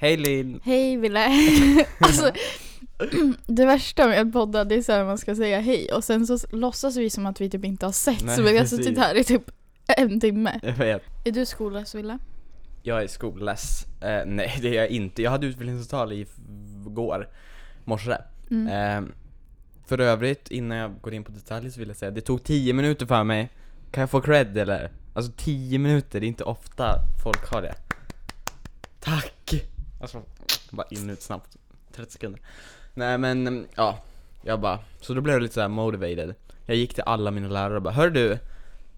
Hej Linn! Hej Ville. alltså, det värsta med att podda det är så här man ska säga hej och sen så låtsas vi som att vi typ inte har sett Nej, så vi har precis. suttit här i typ en timme. Jag vet. Är du skollös Ville? Jag är skolless. Eh, nej det är jag inte. Jag hade utbildningsavtal i går, morse. Mm. Eh, för övrigt, innan jag går in på detaljer så vill jag säga, det tog 10 minuter för mig. Kan jag få cred eller? Alltså 10 minuter, det är inte ofta folk har det. Tack! Alltså, bara in ut snabbt. 30 sekunder. Nej men, ja. Jag bara, så då blev jag lite så här motivated. Jag gick till alla mina lärare och bara, hör du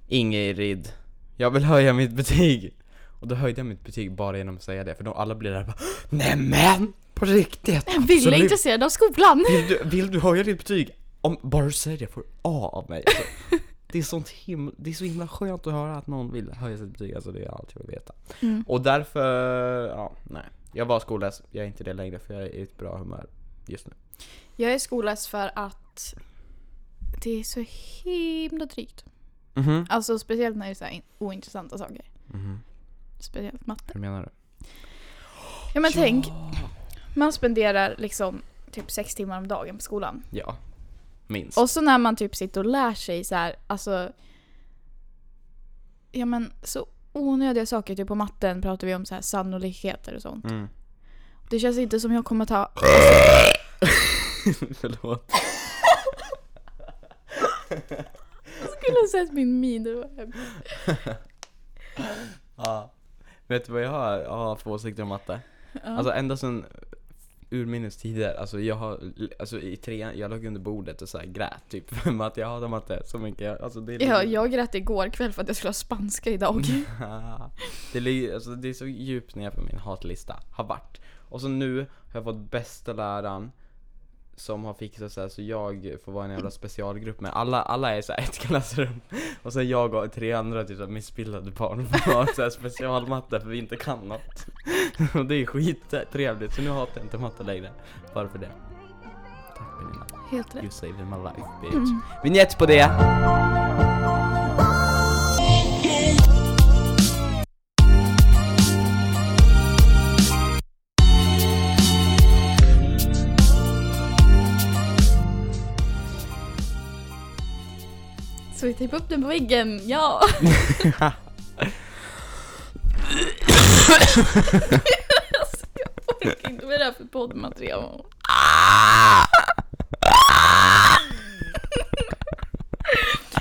Ingrid, jag vill höja mitt betyg. Och då höjde jag mitt betyg bara genom att säga det, för då alla blir där bara Nämen! På riktigt! Ville är Absolut. intresserad av skolan. Vill du, vill du höja ditt betyg? Om bara du säger det får A av mig alltså, det, är sånt himla, det är så himla skönt att höra att någon vill höja sitt betyg, alltså det är allt jag vill veta Mm. Och därför, ja, nej Jag var skollös, jag är inte det längre för jag är i ett bra humör just nu Jag är skollös för att det är så himla drygt. Mhm, Alltså speciellt när det är så här in- ointressanta saker. mhm, Speciellt matte. hur menar du? Ja men tänk, man spenderar liksom typ sex timmar om dagen på skolan. Ja, minst Och så när man typ sitter och lär sig så här, alltså Ja men så onödiga saker, typ på matten pratar vi om så här sannolikheter och sånt. mm. Det känns inte som jag kommer ta... Förlåt Jag skulle ha sett min min, det var. Ja Vet du vad jag har, jag har för åsikter om matte? Ja. Alltså ända sedan urminnes tider, alltså jag har, alltså i trean, jag låg under bordet och så här grät typ för att jag hatar matte så mycket, alltså det är ja, jag grät igår kväll för att jag skulle ha spanska idag. det, ligger, alltså det är så djupt ner på min hatlista, har varit. Och så nu har jag fått bästa läraren som har fixat så här så jag får vara en jävla specialgrupp med alla, alla är så här ett klassrum och sen jag och tre andra typ så här missbildade barn får ha så här specialmatte för vi inte kan något. och det är skittrevligt så nu hatar jag inte matte längre. Bara för det. Tack Pernilla. Helt rätt. You saved my life bitch. Mm. Vignett på det! Tejpa upp den på väggen, ja! alltså, jag orkar inte med det här för poddmaterial.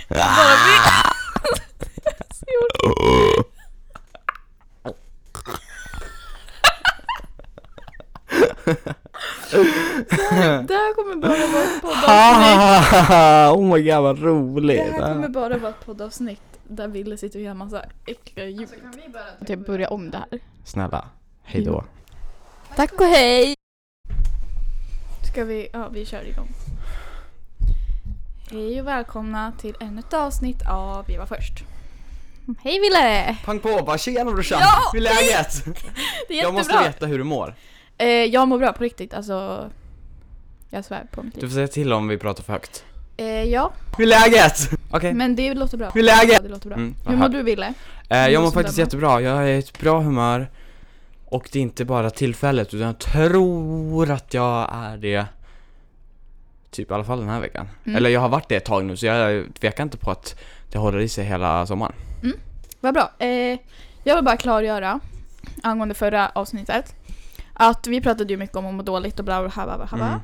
Bara vi... Alltså, jag orkar Det här kommer bara vara ett poddavsnitt. oh my god vad roligt! Det här kommer bara vara ett poddavsnitt där Ville sitter och gör massa äckliga ljud. Typ börja om det här. Snälla, hejdå. Tack och hej! Ska vi, ja vi kör igång. Hej och välkomna till ännu ett avsnitt av Vi var först. Hej Ville! Pang på, bara tjena brorsan! Ja, Hur är läget? Det är Jag måste jättebra! veta hur du mår. Eh, jag mår bra på riktigt, alltså. Jag svär på mitt Du liv. får säga till om vi pratar för högt. Eh, ja, Hur är läget? Okej. men det låter bra. Hur är läget? Ja, det låter bra. Mm, Hur mår du Ville? Eh, jag mår faktiskt jättebra, jag är i ett bra humör. Och det är inte bara tillfället, utan jag tror att jag är det Typ i alla fall den här veckan. Mm. Eller jag har varit det ett tag nu, så jag tvekar inte på att det håller i sig hela sommaren. Vad bra. Eh, jag vill bara klargöra angående förra avsnittet. Att vi pratade ju mycket om att må dåligt och bla bla bla bla bla.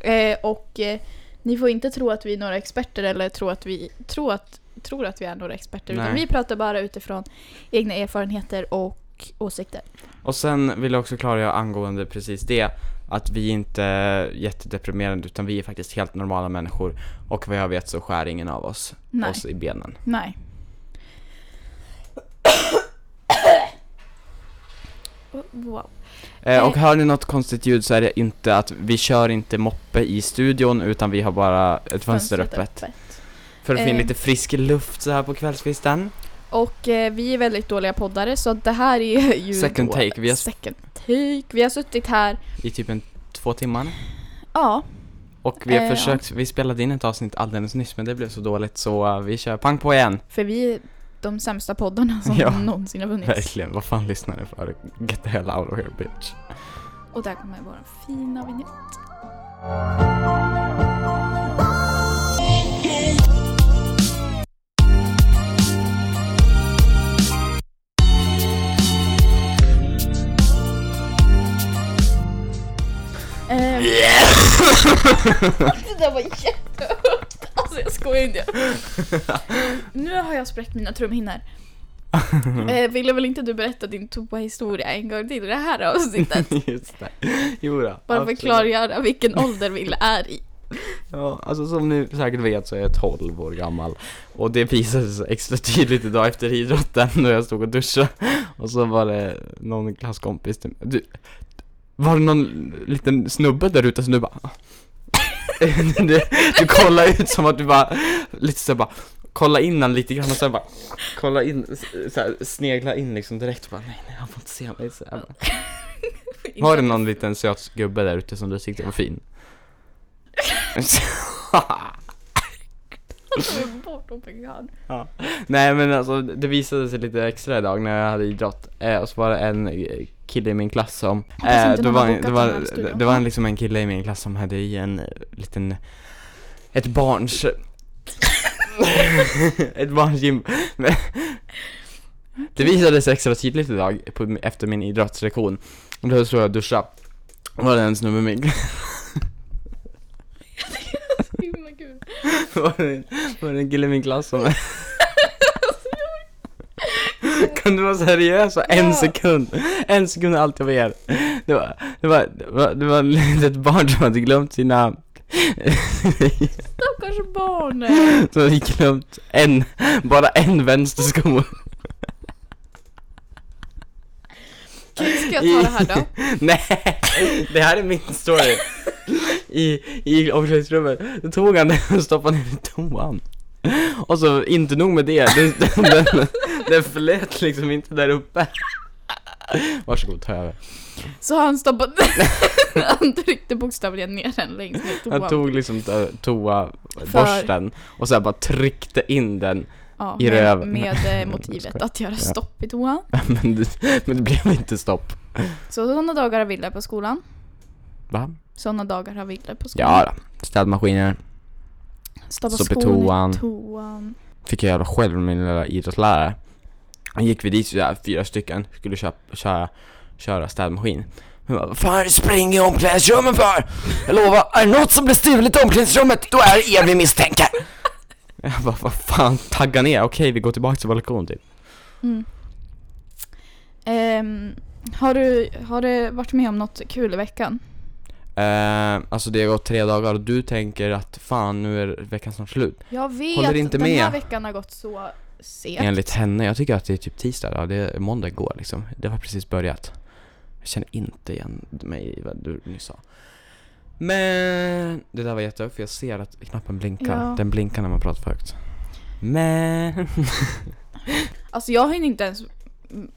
Mm. Eh, och eh, ni får inte tro att vi är några experter eller tro att vi tror att, tror att vi är några experter. Utan vi pratar bara utifrån egna erfarenheter och åsikter. Och sen vill jag också klargöra angående precis det att vi inte är jättedeprimerande utan vi är faktiskt helt normala människor och vad jag vet så skär ingen av oss Nej. oss i benen. Nej. Wow. Eh, och hör ni något konstigt ljud så är det inte att vi kör inte moppe i studion utan vi har bara ett fönster Fönstret öppet. För att få in Eh. lite frisk luft så här på kvällskvisten. Och eh, vi är väldigt dåliga poddare så det här är ju Second då- take, vi har- Second take. Vi har suttit här, I typ en två timmar. ja, Och vi har Eh, försökt, vi spelade in ett avsnitt alldeles nyss men det blev så dåligt så vi kör pang på igen. för vi de sämsta poddarna som Ja. någonsin har funnits. Verkligen, vad fan lyssnar ni för? Get the hell out of here bitch. Och där kommer vår fina vignett. Ehm, det där var jättehögt. Alltså jag skojar inte. Nu har jag spräckt mina trumhinnor. Eh, ville väl inte du berätta din toa-historia en gång till i det här avsnittet? Just det. Jo då, Bara för att absolut. klargöra vilken ålder Ville är i. Ja, alltså som ni säkert vet så är jag 12 år gammal Och det visade sig extra tydligt idag efter idrotten när jag stod och duschade Och så var det någon klasskompis till mig du, Var det någon liten snubbe där ute som du bara du, du kollar ut som att du bara, lite så bara Kolla in han lite grann och sen bara Kolla in, så här, snegla in liksom direkt och bara nej nej han får inte se mig så här. Var det någon liten söt gubbe där ute som du tyckte var fin? Ja. Nej men alltså det visade sig lite extra idag när jag hade idrott eh, och så var det en eh, kille i min klass som eh, det, var, det, var, studion. det var liksom en kille i min klass som hade i en eh, liten Ett barns Ett barns gym Det visade sig extra tydligt idag på, efter min idrottslektion Och då stod jag och duschade Och var det en snubbe Himla kul. var det, var det en kille i min klass som Kan du vara seriös och en Ja. sekund? En sekund är allt jag begär det var, det var, det var, det var ett litet barn som hade glömt sina Stackars barn. Som hade glömt en, bara en vänstersko Okej, ska jag ta det här då? Nej, det här är min story I, i omklädningsrummet, då tog han den och stoppade ner i toan Och så, inte nog med det, den, den, den, den flöt liksom inte där uppe Varsågod, ta över Så han stoppade... han tryckte bokstavligen ner den längst ner toan. Han tog liksom to- toaborsten och så bara tryckte in den ja, i med, röven. med eh, Jag motivet att göra stopp i toan. men, det, men det blev inte stopp Så sådana dagar har Ville på skolan. Va? Sådana dagar har Ville på skolan. Ja städmaskiner Stoppa stopp i toan. Fick jag jävla själv med min lilla idrottslärare Han gick vi dit sådär fyra stycken, skulle köpa, köra, köra städmaskin Hon bara, vad fan är det spring i omklädningsrummet för? Jag lovar, är det något som blir stulet i omklädningsrummet, då är det er vi misstänker Jag bara, vad fan, tagga ner, okej vi går tillbaka till lektion typ Mm. Ehm, har, du, har du varit med om något kul i veckan? Eh, alltså det har gått tre dagar och du tänker att fan nu är veckan snart slut. Jag vet, Håller inte den här med. veckan har gått så segt. Enligt henne, jag tycker att det är typ tisdag, ja, det är måndag går liksom. Det har precis börjat. Jag känner inte igen mig i vad du nyss sa. Men det där var jättehögt för jag ser att knappen blinkar. Ja. Den blinkar när man pratar för högt. Men... Alltså jag hinner inte ens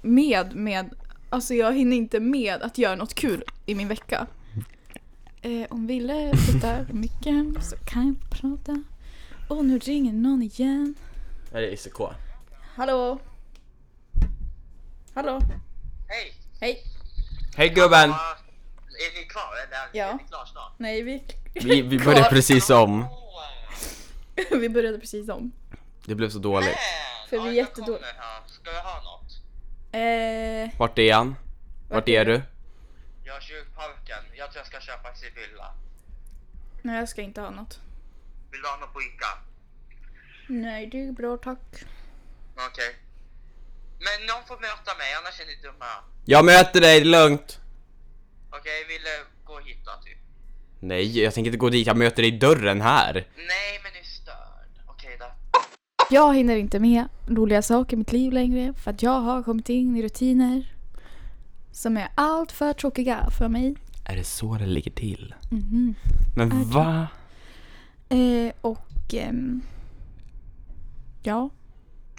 med med, alltså jag hinner inte med att göra något kul i min vecka. Eh, om Ville flyttar mycket så kan jag prata. Och nu ringer någon igen. Är det ICK? Hallå? Hallå? Hej! Hej? Hej gubben! Är ni klara eller? Ja. Är ni klara snart? Nej vi, Vi, vi började precis om. Åh, vi började precis om. Det blev så dåligt. men. För vi är jag jättedåliga. Ska vi ha något? Eh, Vart är han? Vart är du? Jag är kyrkparken. Jag tror jag ska köpa en fylla. nej jag ska inte ha något. Vill du ha något på Ica? Nej det är bra tack. Okej. Men någon får möta mig, annars är ni dumma. Jag möter dig, det är lugnt. Okej, vill du gå hit då typ? Nej, jag tänker inte gå dit, jag möter dig i dörren här. Nej, men ni är störd. Okej då. Jag hinner inte med roliga saker i mitt liv längre för att jag har kommit in i rutiner som är allt för tråkiga för mig. Är det så det ligger till? Mhm. Men va? Eh, och ehm, ja,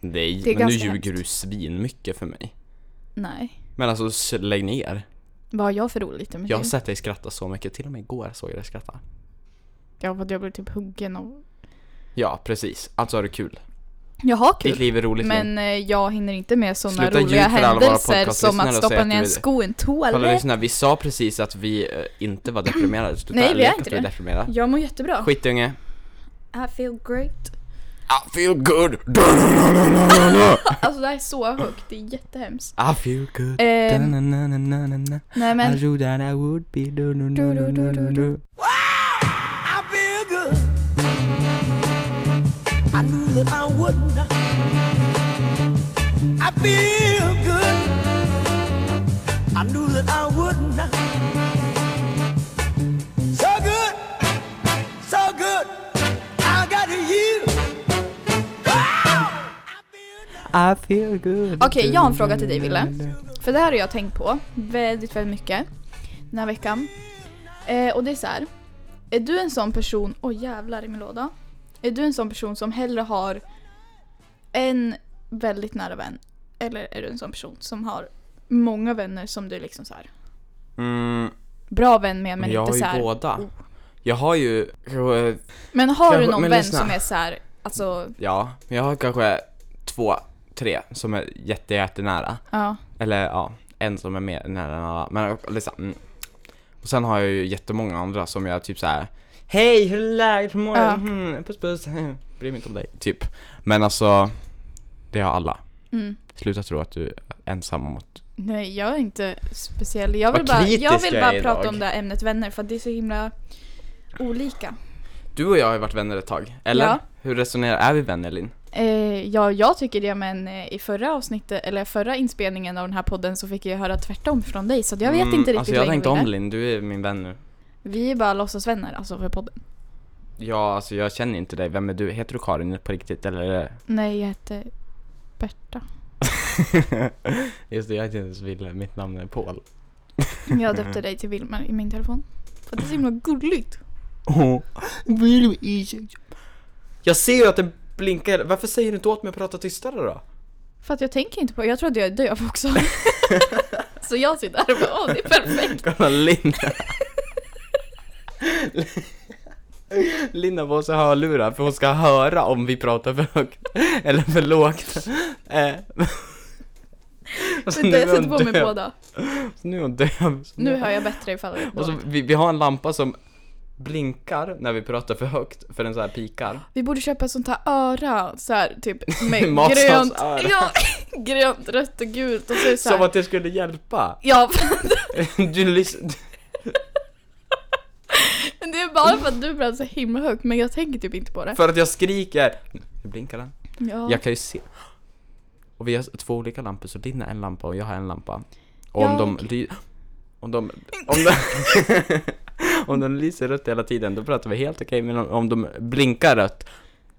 Nej, Det är men nu ljuger hemskt. du svin mycket för mig. nej. Men alltså, lägg ner. Vad har jag för roligt mitt Jag har sett dig skratta så mycket, till och med igår såg jag dig skratta. Ja, för att jag blev typ huggen och... Ja, precis. Alltså har du kul. Jag har kul. Ditt liv är roligt. Men eh, jag hinner inte med sådana Sluta roliga ljug för alla våra händelser podcastlyssnare som att och säg stoppa att ner en sko i en Kolla toalett. lyssna, vi sa precis att vi eh, inte var deprimerade. Sluta Nej, vi är leka inte att du är det. deprimerad. Jag mår jättebra. Skitunge. I feel great. I feel good. Alltså det här är så högt, det är jättehemskt. I feel good. Ehm, Da-na-na-na-na-na. nej I men, knew that I would be do do that I wouldn't. I feel good. I knew that I wouldn't. So good, so good. I got you. I feel good. Okej, jag har en fråga till dig, Ville. för det här har jag tänkt på väldigt, väldigt mycket den här veckan. Eh, och det är så här. Är du en sån person, oj jävlar i min låda. Är du en sån person som hellre har en väldigt nära vän? Eller är du en sån person som har många vänner som du liksom så här Mm, bra vän med men men jag inte har så ju här. båda. Oh. Jag har ju, eh, Men har du någon men vän lyssna. som är så här, alltså, ja, jag har kanske två, tre som är jätte, jättenära. ja. Eller ja, en som är mer nära än alla. Men liksom, mm. Och sen har jag ju jättemånga andra som jag typ så här. Hej, hur är läget? Hur mår du? Ja. Mm, puss puss. Bryr mig inte om dig. Typ. Men alltså, det har alla. Mm. Sluta tro att du är ensam om att... Nej, jag är inte speciell. Jag vill Vad bara, jag vill jag bara är prata idag. om det här ämnet vänner för att det är så himla olika. Du och jag har ju varit vänner ett tag, eller? Ja. Hur resonerar, är vi vänner Linn? Eh, ja, jag tycker det men eh, i förra avsnittet, eller förra inspelningen av den här podden så fick jag höra tvärtom från dig så att jag vet Mm, inte riktigt Alltså jag har tänkt om. Linn, du är min vän nu. Vi är bara låtsasvänner alltså för podden. Ja, alltså jag känner inte dig. Vem är du? Heter du Karin på riktigt eller? det- Nej, jag heter Berta. Just det, jag heter inte ens Wille. Mitt namn är Paul. Jag döpte dig till Wilmer i min telefon. För det är så himla gulligt. Jag ser ju att det blinkar. Varför säger du inte åt mig att prata tystare då? För att jag tänker inte på, jag tror att jag är döv också. så jag sitter där och bara, åh det är perfekt. Kolla Linda. Linda måste ha hörlurar för hon ska höra om vi pratar för högt eller för lågt. Eh. Och så Vänta, nu jag sätter på mig döv. båda. Så nu är hon döv. Nu hör jag bättre ifall det Och så, vi, vi har en lampa som blinkar när vi pratar för högt, för den så här pikar. Vi borde köpa sånt här öra, så här typ med grönt, ja, grönt, rött och gult och så så Som här, att det skulle hjälpa. Ja, Du lyssnar... det är bara för att du pratar så himla högt men jag tänker typ inte på det. För att jag skriker. Nu blinkar den. Ja. Jag kan ju se. Och vi har två olika lampor, så din är en lampa och jag har en lampa. Och om Ja, de... ly- Om de... Om de... om de lyser rött hela tiden, då pratar vi helt okej. Men om, om de blinkar rött,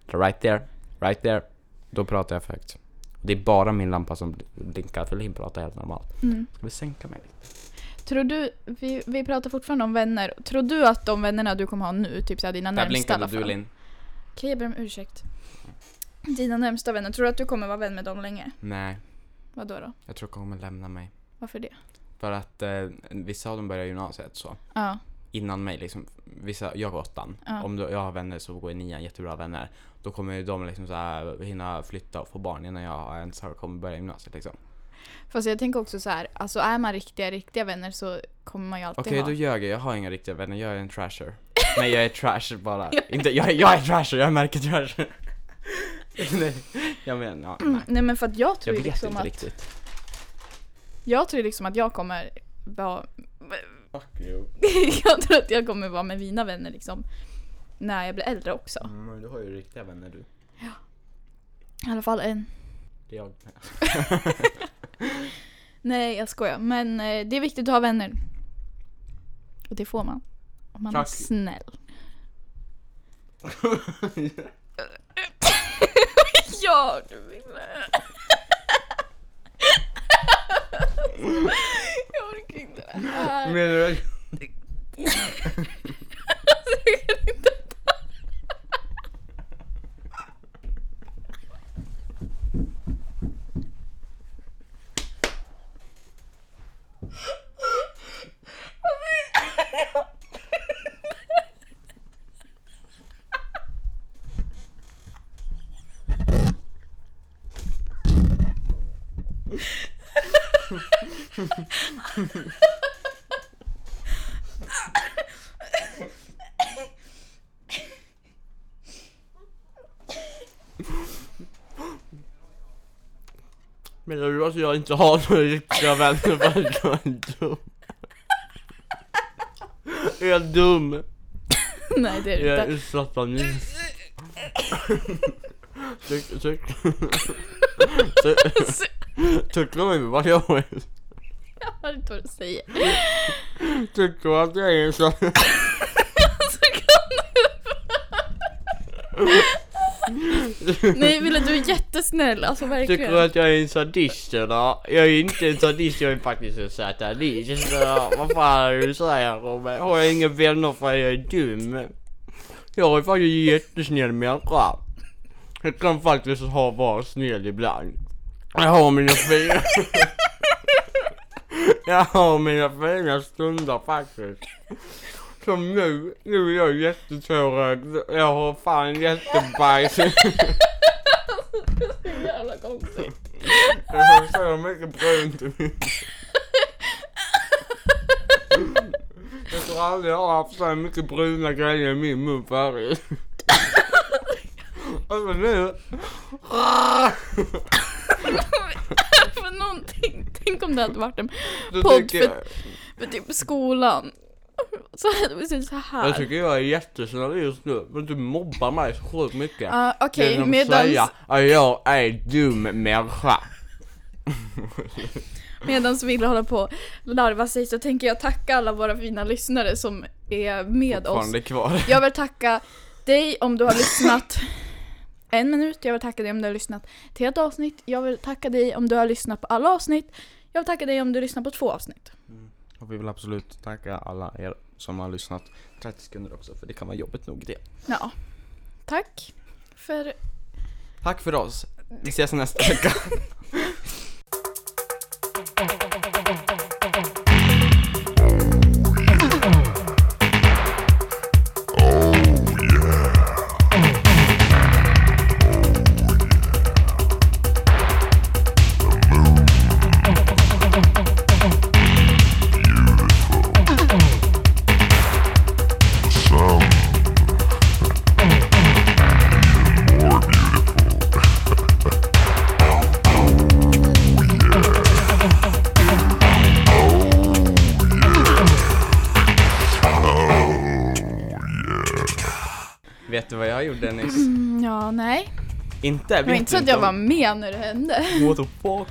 right there, right there, då pratar jag för högt. Det är bara min lampa som bl- blinkar, för Linn pratar helt normalt. Mm. Ska vi sänka mig lite? Tror du, vi, vi pratar fortfarande om vänner, tror du att de vännerna du kommer ha nu, typ såhär dina Där närmsta i blinkade du fall. Linn. Okej jag ber om ursäkt. Dina närmsta vänner, tror du att du kommer vara vän med dem länge? Nej, Vad då då? jag tror hon kommer lämna mig. Varför det? För att eh, vissa av dem börjar gymnasiet så. Ja. innan mig liksom, vissa, jag går åttan. Ja. Om du, jag har vänner som går i nian, jättebra vänner. Då kommer ju de liksom så här hinna flytta och få barn innan jag ens har kommit börja gymnasiet liksom. Fast jag tänker också så här, alltså är man riktiga, riktiga vänner så kommer man ju alltid Okej, ha. då ljög jag. Jag har inga riktiga vänner, jag är en trasher. Nej, jag är trash bara. Inte, jag, är- jag är trasher, jag märker trasher. Nej, jag menar, ja, nej. Nej men för att jag Jag tror ju vet liksom inte att, riktigt. jag tror liksom att jag kommer vara, Fuck you. jag tror att jag kommer vara med mina vänner liksom när jag blir äldre också. Mm, du har ju riktiga vänner du. I alla fall en. Det är jag. Nej jag skojar, men eh, det är viktigt att ha vänner. Och det får man. Om man är Tack. snäll. ja, du ville. jag orkar inte det här. Menar du att- Jag kan inte ta- Menar du att jag inte har några riktiga vänner för att jag är dum? Jag är dum. Nej det är Jag det är inte. satanist. Tyck- tyck- Tycker du vad jag är? Jag hör inte vad du säger. Tycker du att jag är så? Nej Wille du är jättesnäll, alltså Tycker du verkligen. att jag är en sadist eller? Jag är inte en sadist, jag är faktiskt en satanist. Vad fan är det du säger om mig? Har jag inga vänner för att jag är dum? Jag är faktiskt en jättesnäll människa. Jag kan faktiskt ha vara snäll ibland. Jag har mina fina... jag har mina fina stunder faktiskt. Som nu, nu är jag jättetårögd. Jag har fan jättebajs. Jävla konstigt. Jag har så mycket brunt i min... Jag tror aldrig jag har haft så mycket bruna grejer i min mun förut. Alltså nu... För någonting, tänk om det hade varit en podd för typ skolan. Så vi sett så här. Jag tycker jag är jättesnäll just nu, men du mobbar mig så sjukt mycket. Ja, Okej, Genom att medans, säga att jag är dum människa. medans vi håller på att larva sig så tänker jag tacka alla våra fina lyssnare som är med oss. Kvar. Jag vill tacka dig om du har lyssnat en minut. Jag vill tacka dig om du har lyssnat till ett avsnitt. Jag vill tacka dig om du har lyssnat på alla avsnitt. Jag vill tacka dig om du lyssnar på två avsnitt. Och vi vill absolut tacka alla er som har lyssnat 30 sekunder också, för det kan vara jobbigt nog det. Ja. Tack för Tack för oss. Vi ses nästa vecka. Inte? Det var inte så att jag var med när det hände. What the fuck?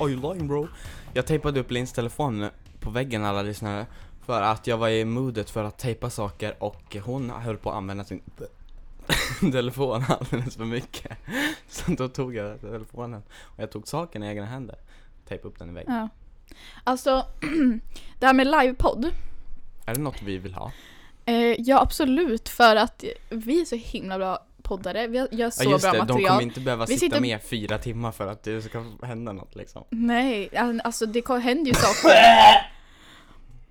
Are you lying bro? Jag tejpade upp Lins telefon på väggen alla lyssnare För att jag var i modet för att tejpa saker och hon höll på att använda sin telefon alldeles för mycket Så då tog jag telefonen och jag tog saken i egna händer Tejpade upp den i väggen Ja. Alltså, det här med livepodd. Är det något vi vill ha? Eh, ja, absolut. För att vi är så himla bra poddare. Gör så ja just bra det, de material. kommer inte behöva sitta sitter- med fyra timmar för att det ska hända något liksom Nej, alltså det händer ju saker.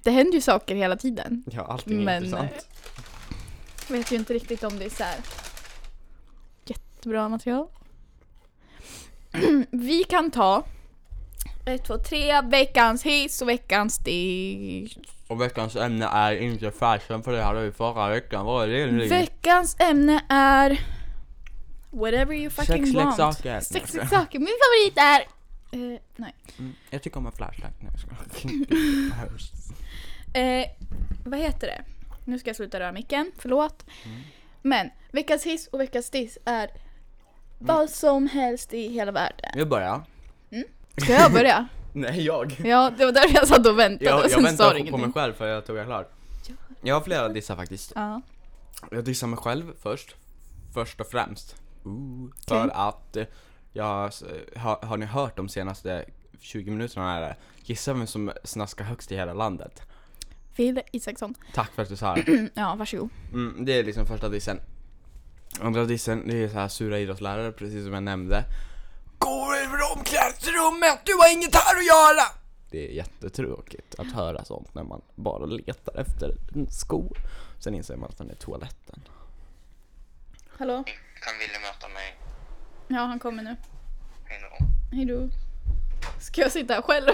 Det händer ju saker hela tiden. Ja, allting är Men, intressant Jag vet ju inte riktigt om det är så här jättebra material. Vi kan ta ett, två, tre, veckans hiss och veckans diss. Och veckans ämne är inte fashion för det hade vi förra veckan, vad är det? Veckans ämne är whatever you fucking want. Sexleksaker. Sexleksaker. Min favorit är... Eh, nej. Mm, jag tycker om en flashlight. Nej, jag skojar. Eh, vad heter det? Nu ska jag sluta röra micken, förlåt. Men veckans hiss och veckans diss är vad som helst i hela världen. Jag börjar. Ska jag börja? Nej, jag. Ja, det var därför jag satt och väntade Jag, och jag sen sa väntar du på mig ingenting. själv för jag tog jag klart. Jag har flera dissar faktiskt. Ja. Jag dissar mig själv först. Först och främst. Ooh, för att eh, jag, har, har ni hört de senaste 20 minuterna här? Gissa vem som snaskar högst i hela landet? Phil Isaksson. Tack för att du sa det. Ja, varsågod. Mm, det är liksom första dissen. Andra dissen, det är så här sura idrottslärare, precis som jag nämnde. Gå över omklädningsrummet, du har inget här att göra! Det är jättetråkigt att höra sånt när man bara letar efter en sko. Sen inser man att den är toaletten. Hallå? Kan Wille möta mig? Ja, han kommer nu. Hej då. Hej då. Ska jag sitta här själv?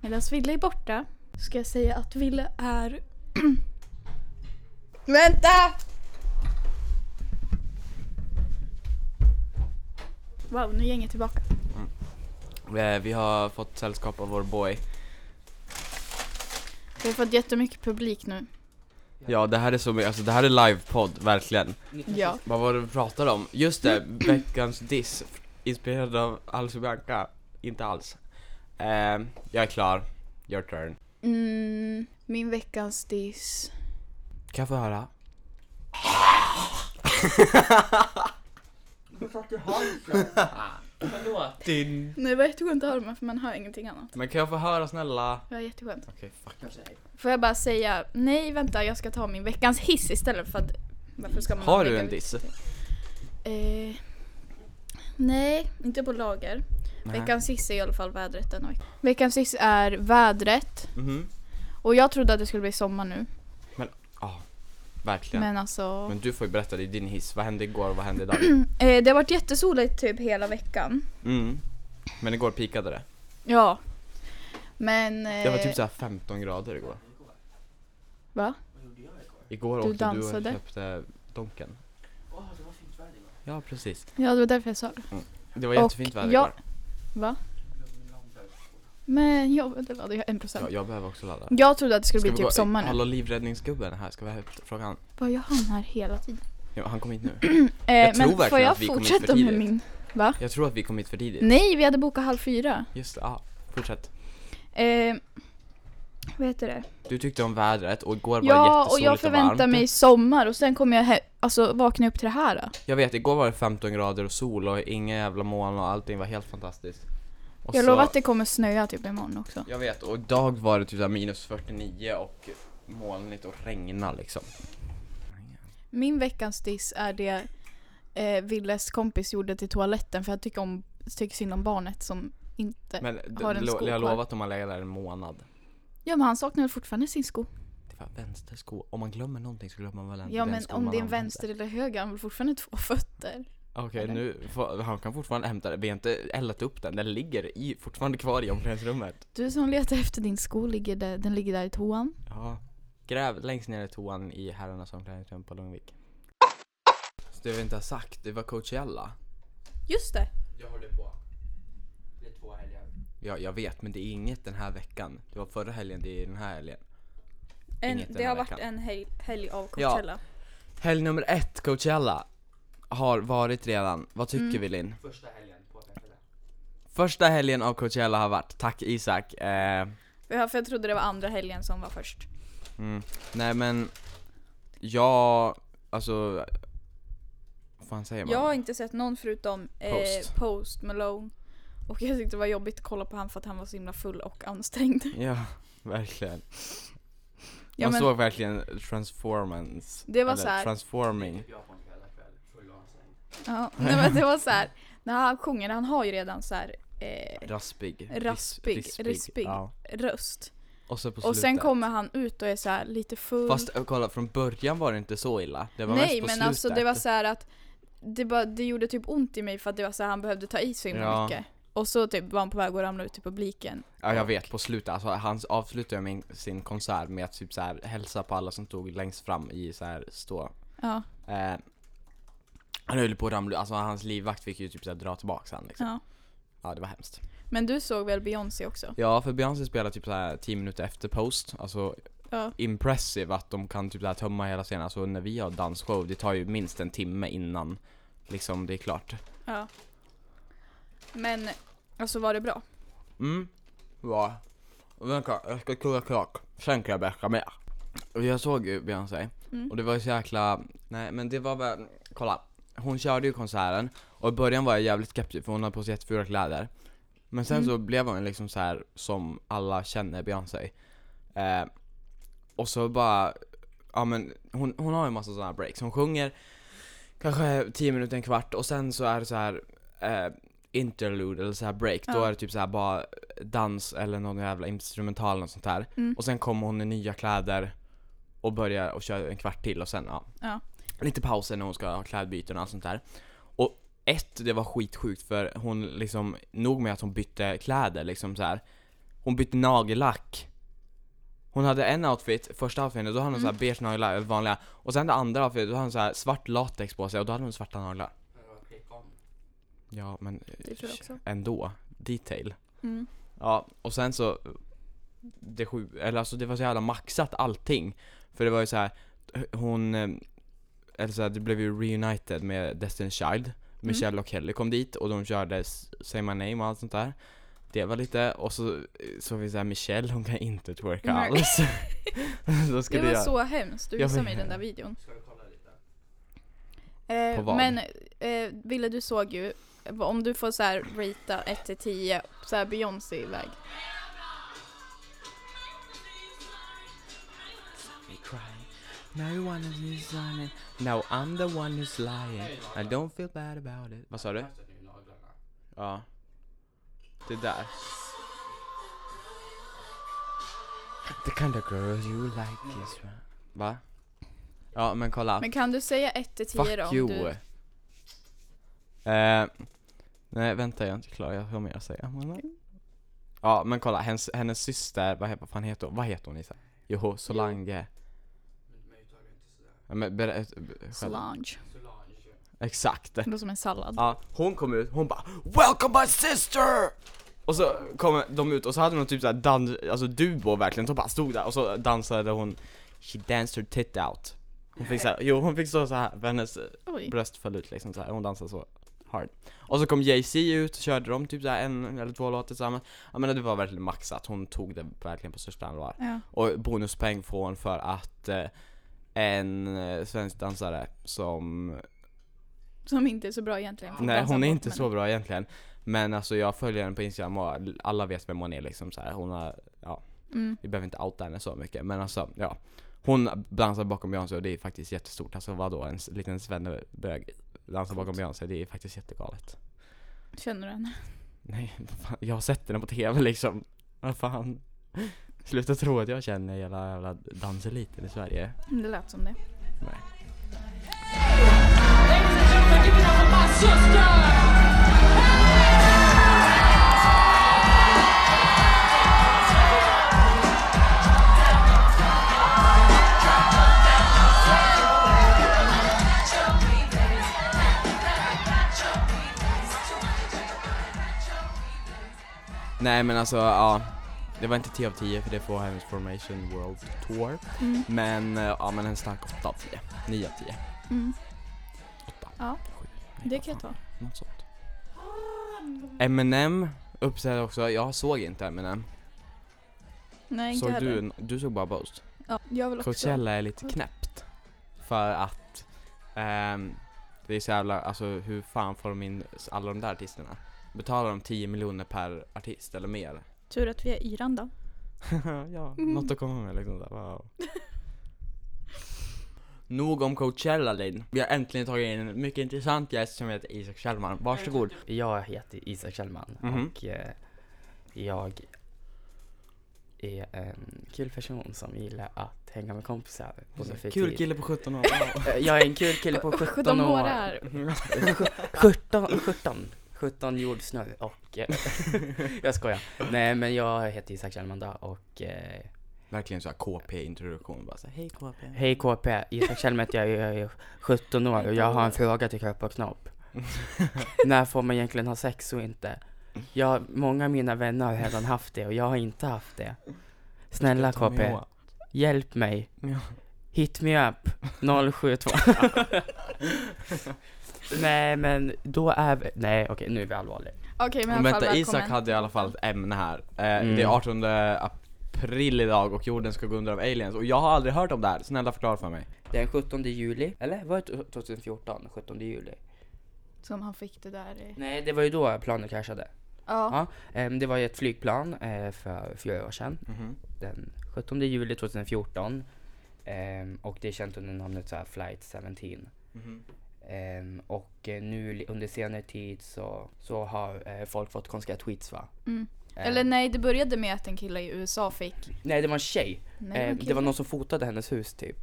Medan Ville är borta ska jag säga att Ville är... Vänta! Wow, nu är gänget tillbaka. Eh, Vi har fått sällskap av vår boy. Vi har fått jättemycket publik nu. Ja, det här är så mycket, alltså det här är livepodd, verkligen. Ja. Vad var det vi pratade om? Just det, veckans diss, inspirerad av Alice Bianca. Inte alls. Eh, jag är klar, your turn. Mm, min veckans diss. Kan jag få höra? Din... Nej, det var jätteskönt att höra men för man hör ingenting annat. Men kan jag få höra snälla? Det var jätteskönt. Okej, fuck. Får jag bara säga, nej vänta jag ska ta min veckans hiss istället för att varför ska man Har du en diss? Eh, nej, inte på lager. Nej. Veckans hiss är i alla fall vädret denna vecka. Veckans hiss är vädret. Mhm. Och jag trodde att det skulle bli sommar nu. Verkligen. Men, Men alltså. du får ju berätta, det är din hiss. Vad hände igår och vad hände idag? Eh, det har varit jättesoligt typ hela veckan. Mm. Men igår pikade det. Ja. Men... Eh, Det var typ såhär 15 grader igår. Va? Igår Du åkte dansade? du och köpte Donken. Ja, precis. Ja, det var därför jag sa det. Det var Och jättefint väder jag- igår. Va? Men jag, det var det, en procent. Ja, jag behöver också ladda. Jag trodde att det skulle bli typ sommar nu. Hallå livräddningsgubben är här, ska vi upp frågan? Vad gör han här hela tiden? Ja, han kom hit nu. Eh, Jag tror men får jag att vi kom hit fortsätta för med min... Va? Jag tror att vi kom hit för tidigt. Nej, vi hade bokat halv fyra. Just det, ja. Fortsätt. Eh, vad heter det? Du tyckte om vädret och igår var det Ja, och jättesoligt jag förväntar varmt. mig sommar och sen kommer jag he- alltså, vakna upp till det här. Då. Jag vet, igår var det 15 grader och sol och inga jävla moln och allting var helt fantastiskt. Och Jag så- lovar att det kommer snöa typ imorgon också. Jag vet, och idag var det typ såhär minus 49 och molnigt och regna liksom. Min veckans diss är det eh, Willes kompis gjorde till toaletten för jag tycker, om, tycker synd om barnet som inte... Men har en sko jag kvar. lovar att de har legat där en månad. Ja men han saknar fortfarande sin sko. Det var vänstersko. Om man glömmer någonting så glömmer man väl en Ja men om det är en vänster eller höger, han har fortfarande två fötter. Okej, eller? nu han kan fortfarande hämta det. Vi har inte eldat upp den. Den ligger i, fortfarande kvar i omklädningsrummet. Du som letar efter din sko, ligger där, den ligger där i toan. Ja. Gräv längst ner i toan i herrarnas omklädningsrum på Lundvik. Så det vi inte har sagt, det var Coachella. Just det! Jag håller på. Det är två helger. Ja, jag vet, men det är inget den här veckan. Det var förra helgen, det är den här helgen. En, den det här har varit veckan. en helg, helg av Ja. Coachella. Helg nummer ett, Coachella, har varit redan. Vad tycker Mm. vi Linn? Första helgen av Coachella har varit. Tack Isak. Eh, Ja, för jag trodde det var andra helgen som var först. mm. Nej men, jag, alltså, vad fan säger man? Jag har inte sett någon förutom eh, Post. Post. Malone. Och jag tyckte det var jobbigt att kolla på han för att han var så himla full och ansträngd. Ja, verkligen. Ja, man men såg verkligen transformance. Det var eller så här- Transforming. Ja, nej, men det var så här. när han sjunger, han har ju redan så här eh, Raspig. Raspig, Ris- rispig. Ja. röst. Och så Och sen kommer han ut och är så här lite full. Fast äh, kolla, från början var det inte så illa. Det var Nej mest på men slutet. alltså det var så här att det, bara, det gjorde typ ont i mig för att det var så här, han behövde ta i så himla Ja. mycket. Och så typ var han på väg att ramla ut i publiken. Ja jag vet, på slutet. Alltså han avslutade min, sin konsert med att typ så här hälsa på alla som stod längst fram i så här stå. Ja, Eh, han höll på att ramla alltså hans livvakt fick ju typ så här dra tillbaka han liksom. ja. Ja det var hemskt. Men du såg väl Beyoncé också? Ja för Beyoncé spelade typ så här 10 minuter efter post, alltså Ja. impressive att de kan typ så här tömma hela scenen. Alltså när vi har dansshow, det tar ju minst en timme innan liksom det är klart. ja. Men, alltså var det bra? Mm. Ja. Vänta, jag ska kolla klart. Sen kan jag berätta mer. Jag såg ju Beyoncé. Mm. Och det var så jäkla, nej men det var väl, kolla. Hon körde ju konserten och i början var jag jävligt skeptisk för hon hade på sig jättefula kläder. Men sen Mm. så blev hon liksom så här som alla känner Beyoncé. Eh, och så bara, ja men hon, hon har ju en massa sådana breaks. Hon sjunger kanske 10 minuter, en kvart och sen så är det så här eh, interlude eller så här break. Då Ja. är det typ så här bara dans eller någon jävla instrumental och sånt där. Mm. Och sen kommer hon i nya kläder och börjar och kör en kvart till och sen ja. Ja. Lite pauser när hon ska ha klädbyten och allt sånt där. Och ett, det var skitsjukt för hon liksom, nog med att hon bytte kläder liksom så här. hon bytte nagellack. Hon hade en outfit, första outfiten, då hade hon Mm. så här beige naglar, vanliga. Och sen det andra outfit, då hade hon så här svart latex på sig och då hade hon svarta naglar. Ja men Det tror jag också. ändå, detail. Mm. Ja, och sen så det sju, eller alltså det var så jävla maxat allting. För det var ju så här hon, eh, eller så här, det blev ju reunited med Destiny's Child. Michelle och Kelly kom dit och de körde Say My Name och allt sånt där. Det var lite, och så så vi såhär Michelle hon kan inte twerka Nej. alls. Det skulle var jag, så hemskt, du visade mig den där videon. Eh, men eh, Ville du såg ju, om du får så här ratea 1 till 10, så här Beyoncé Now you wanna be signing. Now I'm the one who's lying. I don't feel bad about it. Vad sa du? Ja. Det där. The kind of girl you like is right. Va? Ja men kolla. Men kan du säga 1 till 10 då? Fuck you. Du, Eh, nej vänta jag är inte klar, jag har mer att säga. Ja men kolla, hennes, hennes syster, vad, vad fan heter hon? Vad heter hon Isa? Jo, Solange. Ja, men berä- själv. Solange. Exakt. Det låter som en sallad. Ja, hon kom ut, hon bara 'Welcome my sister!' Och så kom de ut och så hade de typ såhär dans, alltså duo verkligen, som bara stod där och så dansade hon 'She danced her tit out' Hon fick såhär, jo hon fick stå så här för hennes Oj. bröst föll ut liksom så här. hon dansade så hard Och så kom Jay-Z ut och körde de typ såhär en eller två låtar tillsammans Jag menar det var verkligen maxat, hon tog det verkligen på största allvar Ja. Och bonuspeng får hon för att eh, en eh, svensk dansare som Som inte är så bra egentligen. Nej hon är inte så bra egentligen Men alltså jag följer henne på Instagram och alla vet vem hon är liksom så här. hon har, ja, Mm. vi behöver inte outa henne så mycket men alltså, ja Hon dansar bakom Beyoncé och det är faktiskt jättestort, alltså vadå en liten svennebög dansar bakom. Beyoncé, det är faktiskt jättegalet Känner du henne? Nej, fan, jag har sett henne på TV liksom, vad fan Sluta tro att jag känner hela jävla danseliten i Sverige. Det lät som det. Nej. Nej men alltså, ja Det var inte 10 av 10 för det får hennes Formation World Tour Mm. Men, eh, ja men en stark 8 av 10 9 av 10, Mm. 8 Ja, 7 det kan jag ta. Något sånt Eminem uppträdde också, jag såg inte Eminem Nej, inte Såg heller. du, du såg bara Boast? Ja, jag vill också. Coachella är lite knäppt För att ehm, Det är så jävla, alltså hur fan får de in alla de där artisterna? Betalar de 10 miljoner per artist eller mer? Tur att vi är Iran då. ja, Mm. något att komma med liksom där. wow Nog om Coachella Linn. Vi har äntligen tagit in en mycket intressant gäst som heter Isak Kjellman. Varsågod. Jag heter Isak Kjellman Mhm. och eh, jag är en kul person som gillar att hänga med kompisar på Kul fritid. kille på 17 år. Jag är en kul kille på 17 De år. år är. 17, 17, 17 jordsnurr och eh, jag skojar. Nej men jag heter Isak Kjellman då och eh, Verkligen såhär KP-introduktion. Bara så här, hej KP. hej KP, Isak Kjellman heter jag, jag är 17 år och jag har en fråga till Kropp och Knopp. När får man egentligen ha sex och inte? Jag, många av mina vänner har redan haft det och jag har inte haft det. Snälla KP, hjälp mig. Hit me up 072. Nej men då är vi, nej okej nu är vi allvarliga. Okej, men i Men alla fall vänta, Isak välkommen. hade i alla fall ett ämne här. Eh, Mm. Det är 18 april idag och jorden ska gå under av aliens. Och jag har aldrig hört om det här. Snälla förklara för mig. Det är den 17 juli, eller var det 2014? 17 juli? Som han fick det där i... Nej det var ju då planet kraschade. Ja. Ja, ehm, det var ju ett flygplan eh, för fyra år sedan. Mhm. Den 17 juli 2014. Ehm, och det är känt under namnet så här Flight 17. Ehm, och eh, nu under senare tid så, så har eh, folk fått konstiga tweets va? Mm. Ehm, Eller nej, det började med att en kille i USA fick... Nej det var en tjej. Nej, en det var någon som fotade hennes hus typ.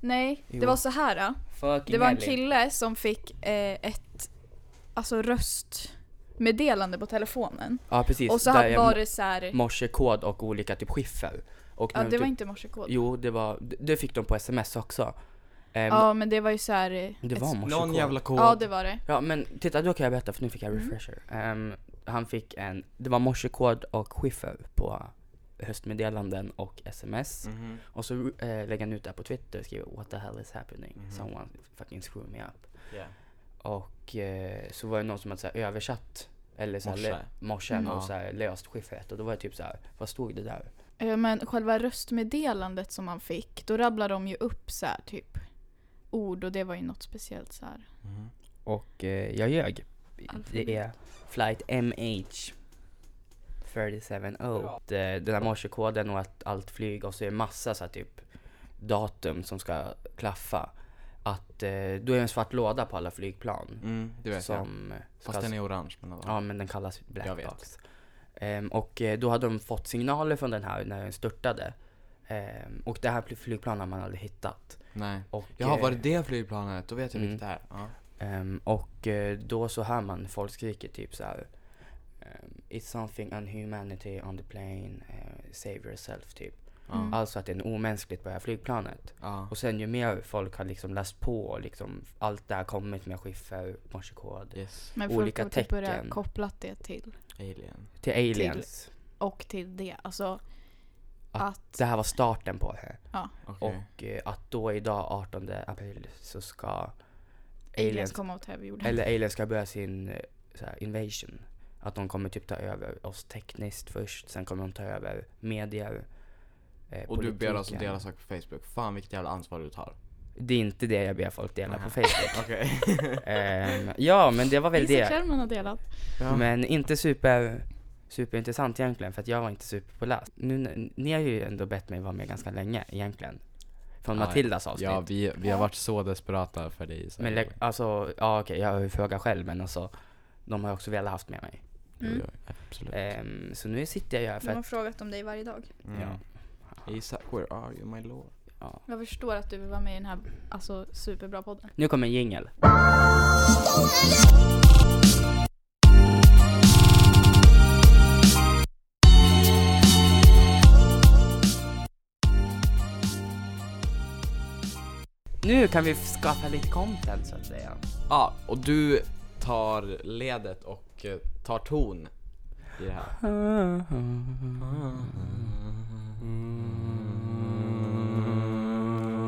Nej, Jo. det var så här. Fucking Det var en kille som fick eh, ett... Alltså röst... röstmeddelande på telefonen. Ja precis, Och så där är var det så här. morsekod och olika typ skiffer. Och Ja, det de var typ, inte morsekod. Jo, det var, det fick de på sms också. Ehm, Ja, men det var ju så här. eh, det var morsekod. Någon jävla kod. Ja, det var det. Ja men titta, då kan jag berätta för nu fick jag Mm. refresher. Ehm, han fick en, det var morsekod och skiffer på höstmeddelanden och sms. Mhm. Och så eh, lägger han ut det här på Twitter och skriver What the hell is happening? Mhm. Someone fucking screw me up. Yeah. Och eh, så var det någon som hade så här, översatt eller så här, Morse. morsen Mm. och så här, löst skiffret och då var det typ så här, vad stod det där? Men själva röstmeddelandet som man fick, då rabblade de ju upp så här typ ord och det var ju något speciellt så här. Mhm. Och eh, jag ljög. Alfabet. Det är flight MH 370. Det- Den här morsekoden och att allt flyg och så är det massa så här, typ datum som ska klaffa. Att eh, då är en svart låda på alla flygplan. Mm, det vet jag. som ska Fast den är orange men Ja men den kallas black Jag vet. box. Ehm, och eh, då hade de fått signaler från den här när den störtade. Ehm, och det här fly- flygplanet har man aldrig hittat. Nej. Och, Jaha, var det eh, det flygplanet? Då vet jag Mm. vilket det är. Ja. ehm, och eh, då så hör man folk skriker typ så här. ehm, It's something unhumanity on the plane, eh, save yourself typ. Mm. Alltså att det är omänskligt på det här flygplanet. ja. Och sen ju mer folk har liksom läst på och liksom allt det här kommit med skiffer, morsekod. Yes. Men folk Olika har typ börjat tecken. kopplat det till Alien. Till aliens. och till det. Alltså Att att, Det här var starten på det. Okej. Och eh, att då idag 18 april så ska aliens aliens, ta över jorden. eller aliens ska börja sin eh, här, invasion. Att de kommer typ ta över oss tekniskt först, sen kommer de ta över medier. Eh, Och du ber alltså politiken. dela saker på Facebook. Fan vilket jävla ansvar du tar. Det är inte det jag ber folk dela Nähä. på Facebook. Ehm, ja men det var väl Isak det. Kjellman har delat. ja. Men inte super superintressant egentligen för att jag var inte superpåläst. Nu, ni har ju ändå bett mig vara med ganska länge egentligen. Från Ja, Matildas avsnitt. Ja, vi, vi har varit så desperata för dig. Så Men alltså, ja okej, jag har ju frågat själv men alltså de har också velat haft med mig. Mm. absolut. Ehm, så nu sitter jag ju här De för har att, frågat om dig varje dag. Mm. ja, Isak, where are you my lord? ja. Jag förstår att du vill vara med i den här alltså, superbra podden. Nu kommer en jingel. Nu kan vi skapa lite content så att säga. Ja, och du tar ledet och eh, tar ton i det här.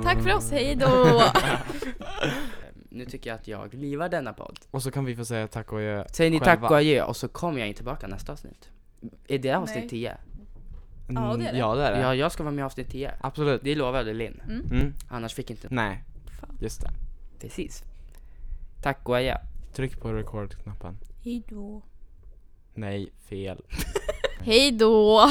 Tack för oss, hej då! Nu tycker jag att jag livar denna podd. Och så kan vi få säga tack och adjö Säger ni själva. tack och adjö och så kommer jag in tillbaka nästa avsnitt. Är det avsnitt Nej. 10? Mm, ja, det är det. Ja, det är det. Ja, jag ska vara med i avsnitt 10. Absolut. Det lovade Linn. Mm. Mm. Annars fick inte... Nej, Fan. just det. Precis. Tack och adjö. Tryck på rekordknappen Hejdå Nej, fel. Hejdå.